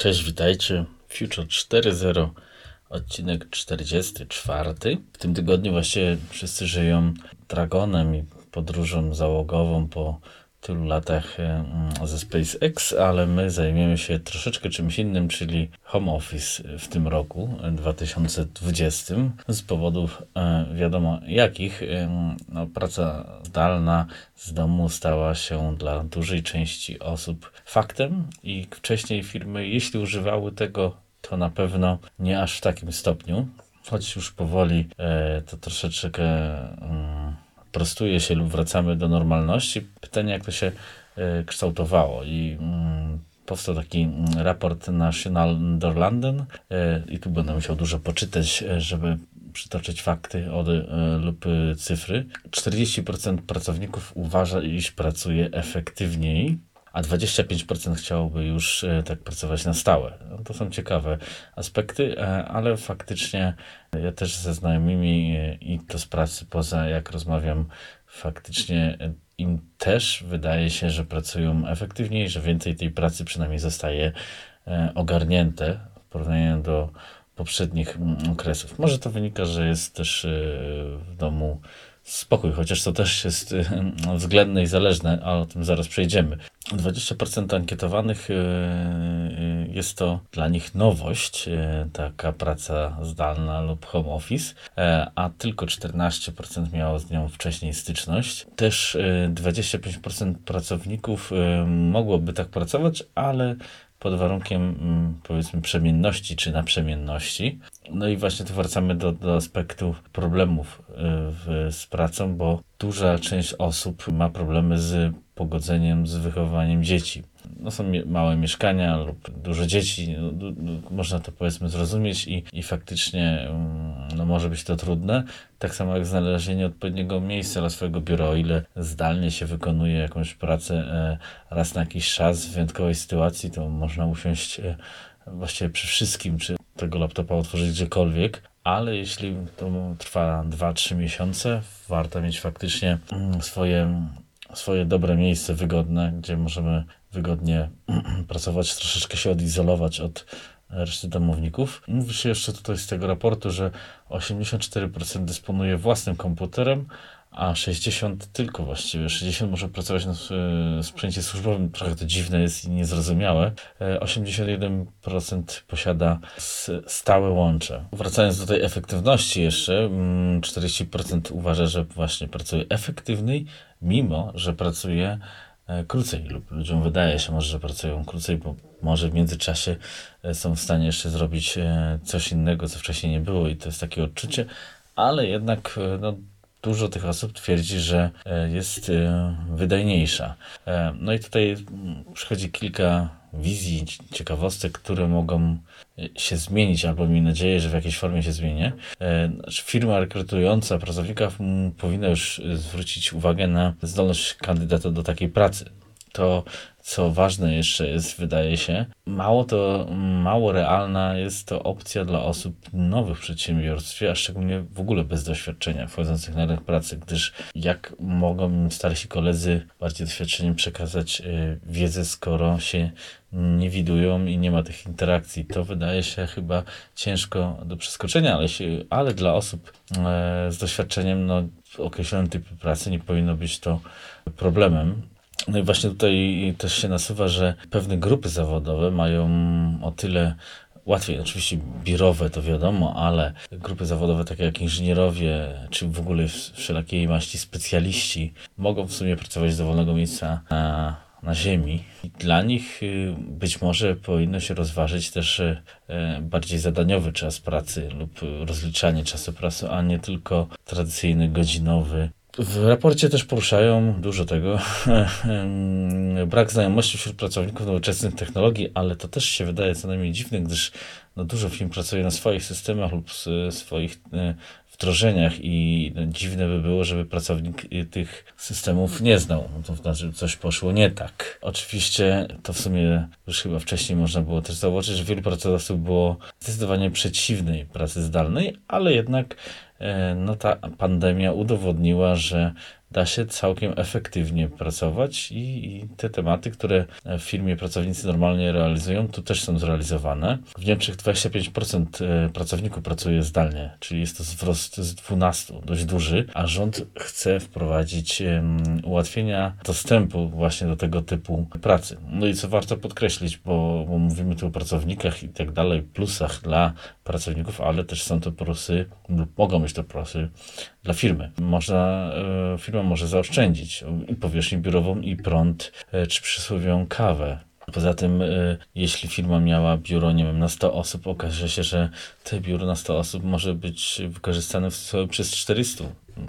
Cześć, witajcie. Future 4.0, odcinek 44. W tym tygodniu właściwie wszyscy żyją Dragonem i podróżą załogową po tylu latach e, mm, ze SpaceX, ale my zajmiemy się troszeczkę czymś innym, czyli home office w tym roku 2020 z powodów e, wiadomo jakich. E, no, praca zdalna z domu stała się dla dużej części osób faktem i wcześniej firmy, jeśli używały tego, to na pewno nie aż w takim stopniu, choć już powoli to troszeczkę mm, prostuje się lub wracamy do normalności. Pytanie, jak to się e, kształtowało i mm, powstał taki mm, raport National London e, i tu będę musiał dużo poczytać, e, żeby przytoczyć fakty od, lub cyfry. 40% pracowników uważa, iż pracuje efektywniej a 25% chciałoby już e, tak pracować na stałe. No to są ciekawe aspekty, e, ale faktycznie ja też ze znajomymi e, i to z pracy poza, jak rozmawiam, faktycznie im też wydaje się, że pracują efektywniej, że więcej tej pracy przynajmniej zostaje ogarnięte w porównaniu do poprzednich mm, okresów. Może to wynika, że jest też w domu spokój, chociaż to też jest względne i zależne, a o tym zaraz przejdziemy. 20% ankietowanych y, y, jest to dla nich nowość, taka praca zdalna lub home office, e, a tylko 14% miało z nią wcześniej styczność. Też 25% pracowników mogłoby tak pracować, ale pod warunkiem mm, powiedzmy przemienności czy naprzemienności. No i właśnie tu wracamy do, do aspektu problemów y, w, z pracą, bo duża część osób ma problemy z pogodzeniem z wychowywaniem dzieci no są małe mieszkania lub dużo dzieci, no, można to powiedzmy zrozumieć i, i faktycznie mm, no, może być to trudne. Tak samo jak znalezienie odpowiedniego miejsca dla swojego biura, o ile zdalnie się wykonuje jakąś pracę e, raz na jakiś czas w wyjątkowej sytuacji, to można usiąść e, właściwie przy wszystkim, czy tego laptopa otworzyć gdziekolwiek, ale jeśli to trwa 2-3 miesiące, warto mieć faktycznie mm, swoje swoje dobre miejsce, wygodne, gdzie możemy wygodnie pracować, troszeczkę się odizolować od reszty domowników. Mówi się jeszcze tutaj z tego raportu, że 84% dysponuje własnym komputerem, a 60 tylko właściwie, 60 może pracować na sprzęcie służbowym, trochę to dziwne jest i niezrozumiałe. 81% posiada stałe łącze. Wracając do tej efektywności jeszcze, 40% mm, uważa, że właśnie pracuje efektywniej, mimo że pracuje e, krócej lub ludziom wydaje się może, że pracują krócej, bo może w międzyczasie e, są w stanie jeszcze zrobić e, coś innego, co wcześniej nie było i to jest takie odczucie, ale jednak no, dużo tych osób twierdzi, że jest wydajniejsza. No i tutaj przychodzi kilka wizji, ciekawostek, które mogą e, się zmienić, albo mi nadzieję, że w jakiejś formie się zmienię. E, znaczy firma rekrutująca pracownika powinna już zwrócić uwagę na zdolność kandydata do takiej pracy. To co ważne jeszcze jest, wydaje się, mało to, mało realna jest to opcja dla osób nowych w przedsiębiorstwie, a szczególnie w ogóle bez doświadczenia wchodzących na rynek pracy, gdyż jak mogą starsi koledzy bardziej doświadczeni przekazać y, wiedzę, skoro się nie widują i nie ma tych interakcji. To wydaje się chyba ciężko do przeskoczenia, ale, się, ale dla osób e, z doświadczeniem no, w określonym typie pracy nie powinno być to problemem. No i właśnie tutaj też się nasuwa, że pewne grupy zawodowe mają o tyle łatwiej, oczywiście biurowe to wiadomo, ale grupy zawodowe takie jak inżynierowie, czy w ogóle wszelakiej maści specjaliści mogą w sumie pracować z dowolnego miejsca na, na ziemi. I dla nich y, być może powinno się rozważyć też y, bardziej zadaniowy czas pracy lub rozliczanie czasu pracy, a nie tylko tradycyjny godzinowy w raporcie też poruszają dużo tego. Brak znajomości wśród pracowników nowoczesnych technologii, ale to też się wydaje co najmniej dziwne, gdyż no, dużo firm pracuje na swoich systemach lub swoich e, wdrożeniach i no, dziwne by było, żeby pracownik tych systemów nie znał. No, to znaczy coś poszło nie tak. Oczywiście to w sumie już chyba wcześniej można było też zauważyć, że wielu pracodawców było zdecydowanie przeciwnej pracy zdalnej, ale jednak E, no ta pandemia udowodniła, że da się całkiem efektywnie pracować i, i te tematy, które w firmie pracownicy normalnie realizują, tu też są zrealizowane. W Niemczech 25% e, pracowników pracuje zdalnie, czyli jest to wzrost z 12, dość duży, a rząd chce wprowadzić ułatwienia dostępu właśnie do tego typu pracy. No i co warto podkreślić, bo, bo mówimy tu o pracownikach i tak dalej, plusach dla pracowników, ale też są to plusy, lub mogą być to plusy dla firmy. Można, e, firma może zaoszczędzić i powierzchnię biurową, i prąd, e, czy przysłowiową kawę. Poza tym, y, jeśli firma miała biuro, nie wiem, na 100 osób, okaże się, że te biuro na 100 osób może być wykorzystane w, przez 400.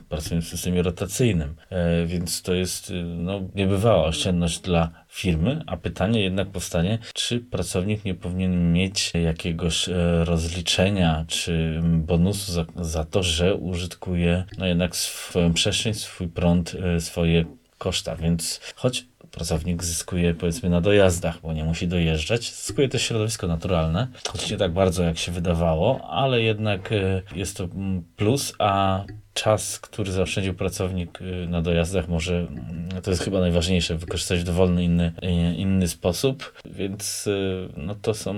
Pracując w systemie rotacyjnym, e, więc to jest y, no, niebywała oszczędność dla firmy, a pytanie jednak powstanie, czy pracownik nie powinien mieć jakiegoś e, rozliczenia czy bonusu za, za to, że użytkuje no jednak swoją przestrzeń, swój prąd, e, swoje koszta, więc choć pracownik zyskuje powiedzmy na dojazdach, bo nie musi dojeżdżać. Zyskuje też środowisko naturalne, choć nie tak bardzo jak się wydawało, ale jednak jest to mm, plus, a czas, który zaoszczędził pracownik y, na dojazdach, może mm, to jest chyba najważniejsze, wykorzystać w dowolny inny, y, inny sposób, więc y, no, to są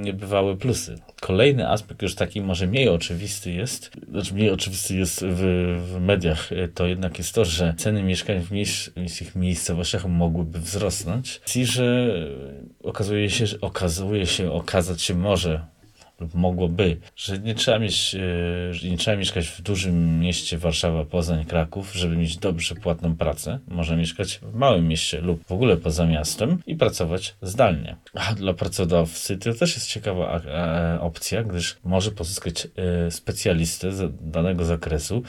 niebywałe plusy. Kolejny aspekt, już taki może mniej oczywisty jest, znaczy mniej oczywisty jest w, w mediach, to jednak jest to, że ceny mieszkań w mniejszych miejscowościach mogłyby wzrosnąć i że okazuje się, że okazuje się, okazać się może lub mogłoby, że nie trzeba mieć, e, nie trzeba mieszkać w dużym mieście Warszawa, Poznań, Kraków, żeby mieć dobrze płatną pracę. Można mieszkać w małym mieście lub w ogóle poza miastem i pracować zdalnie. A dla pracodawcy to też jest ciekawa e, opcja, gdyż może pozyskać e, specjalistę z danego zakresu,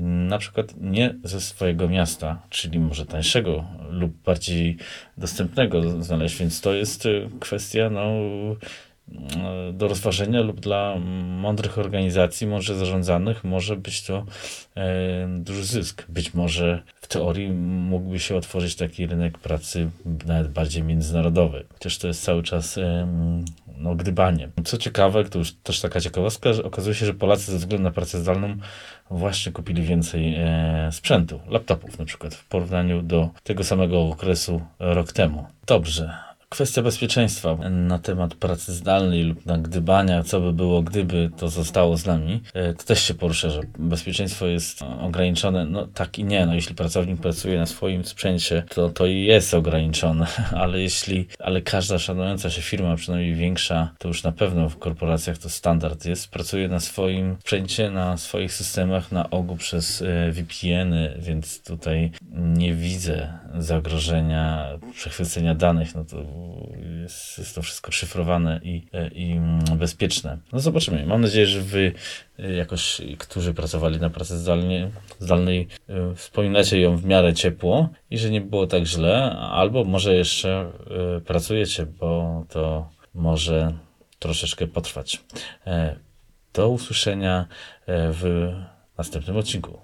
na przykład nie ze swojego miasta, czyli może tańszego lub bardziej dostępnego znaleźć, więc to jest kwestia no, E, do rozważenia lub dla mądrych organizacji, może zarządzanych, może być to e, duży zysk. Być może w teorii mógłby się otworzyć taki rynek pracy nawet bardziej międzynarodowy. Chociaż to jest cały czas e, no, gdybanie. Co ciekawe, to już też taka ciekawostka, że okazuje się, że Polacy ze względu na pracę zdalną właśnie kupili więcej e, sprzętu, laptopów na przykład, w porównaniu do tego samego okresu rok temu. Dobrze. Kwestia bezpieczeństwa na temat pracy zdalnej lub na gdybania, co by było, gdyby to zostało z nami, e, to też się porusza, że bezpieczeństwo jest ograniczone. No tak i nie, no jeśli pracownik pracuje na swoim sprzęcie, to to jest ograniczone, ale jeśli, ale każda szanująca się firma, przynajmniej większa, to już na pewno w korporacjach to standard jest, pracuje na swoim sprzęcie, na swoich systemach, na ogół przez e, VPN-y, więc tutaj nie widzę zagrożenia przechwycenia danych, no to jest, jest to wszystko szyfrowane i, i bezpieczne. No zobaczymy. Mam nadzieję, że wy e, jakoś, którzy pracowali na pracy zdalnie, zdalnej, e, wspominacie ją w miarę ciepło i że nie było tak źle, albo może jeszcze e, pracujecie, bo to może troszeczkę potrwać. Do usłyszenia w następnym odcinku.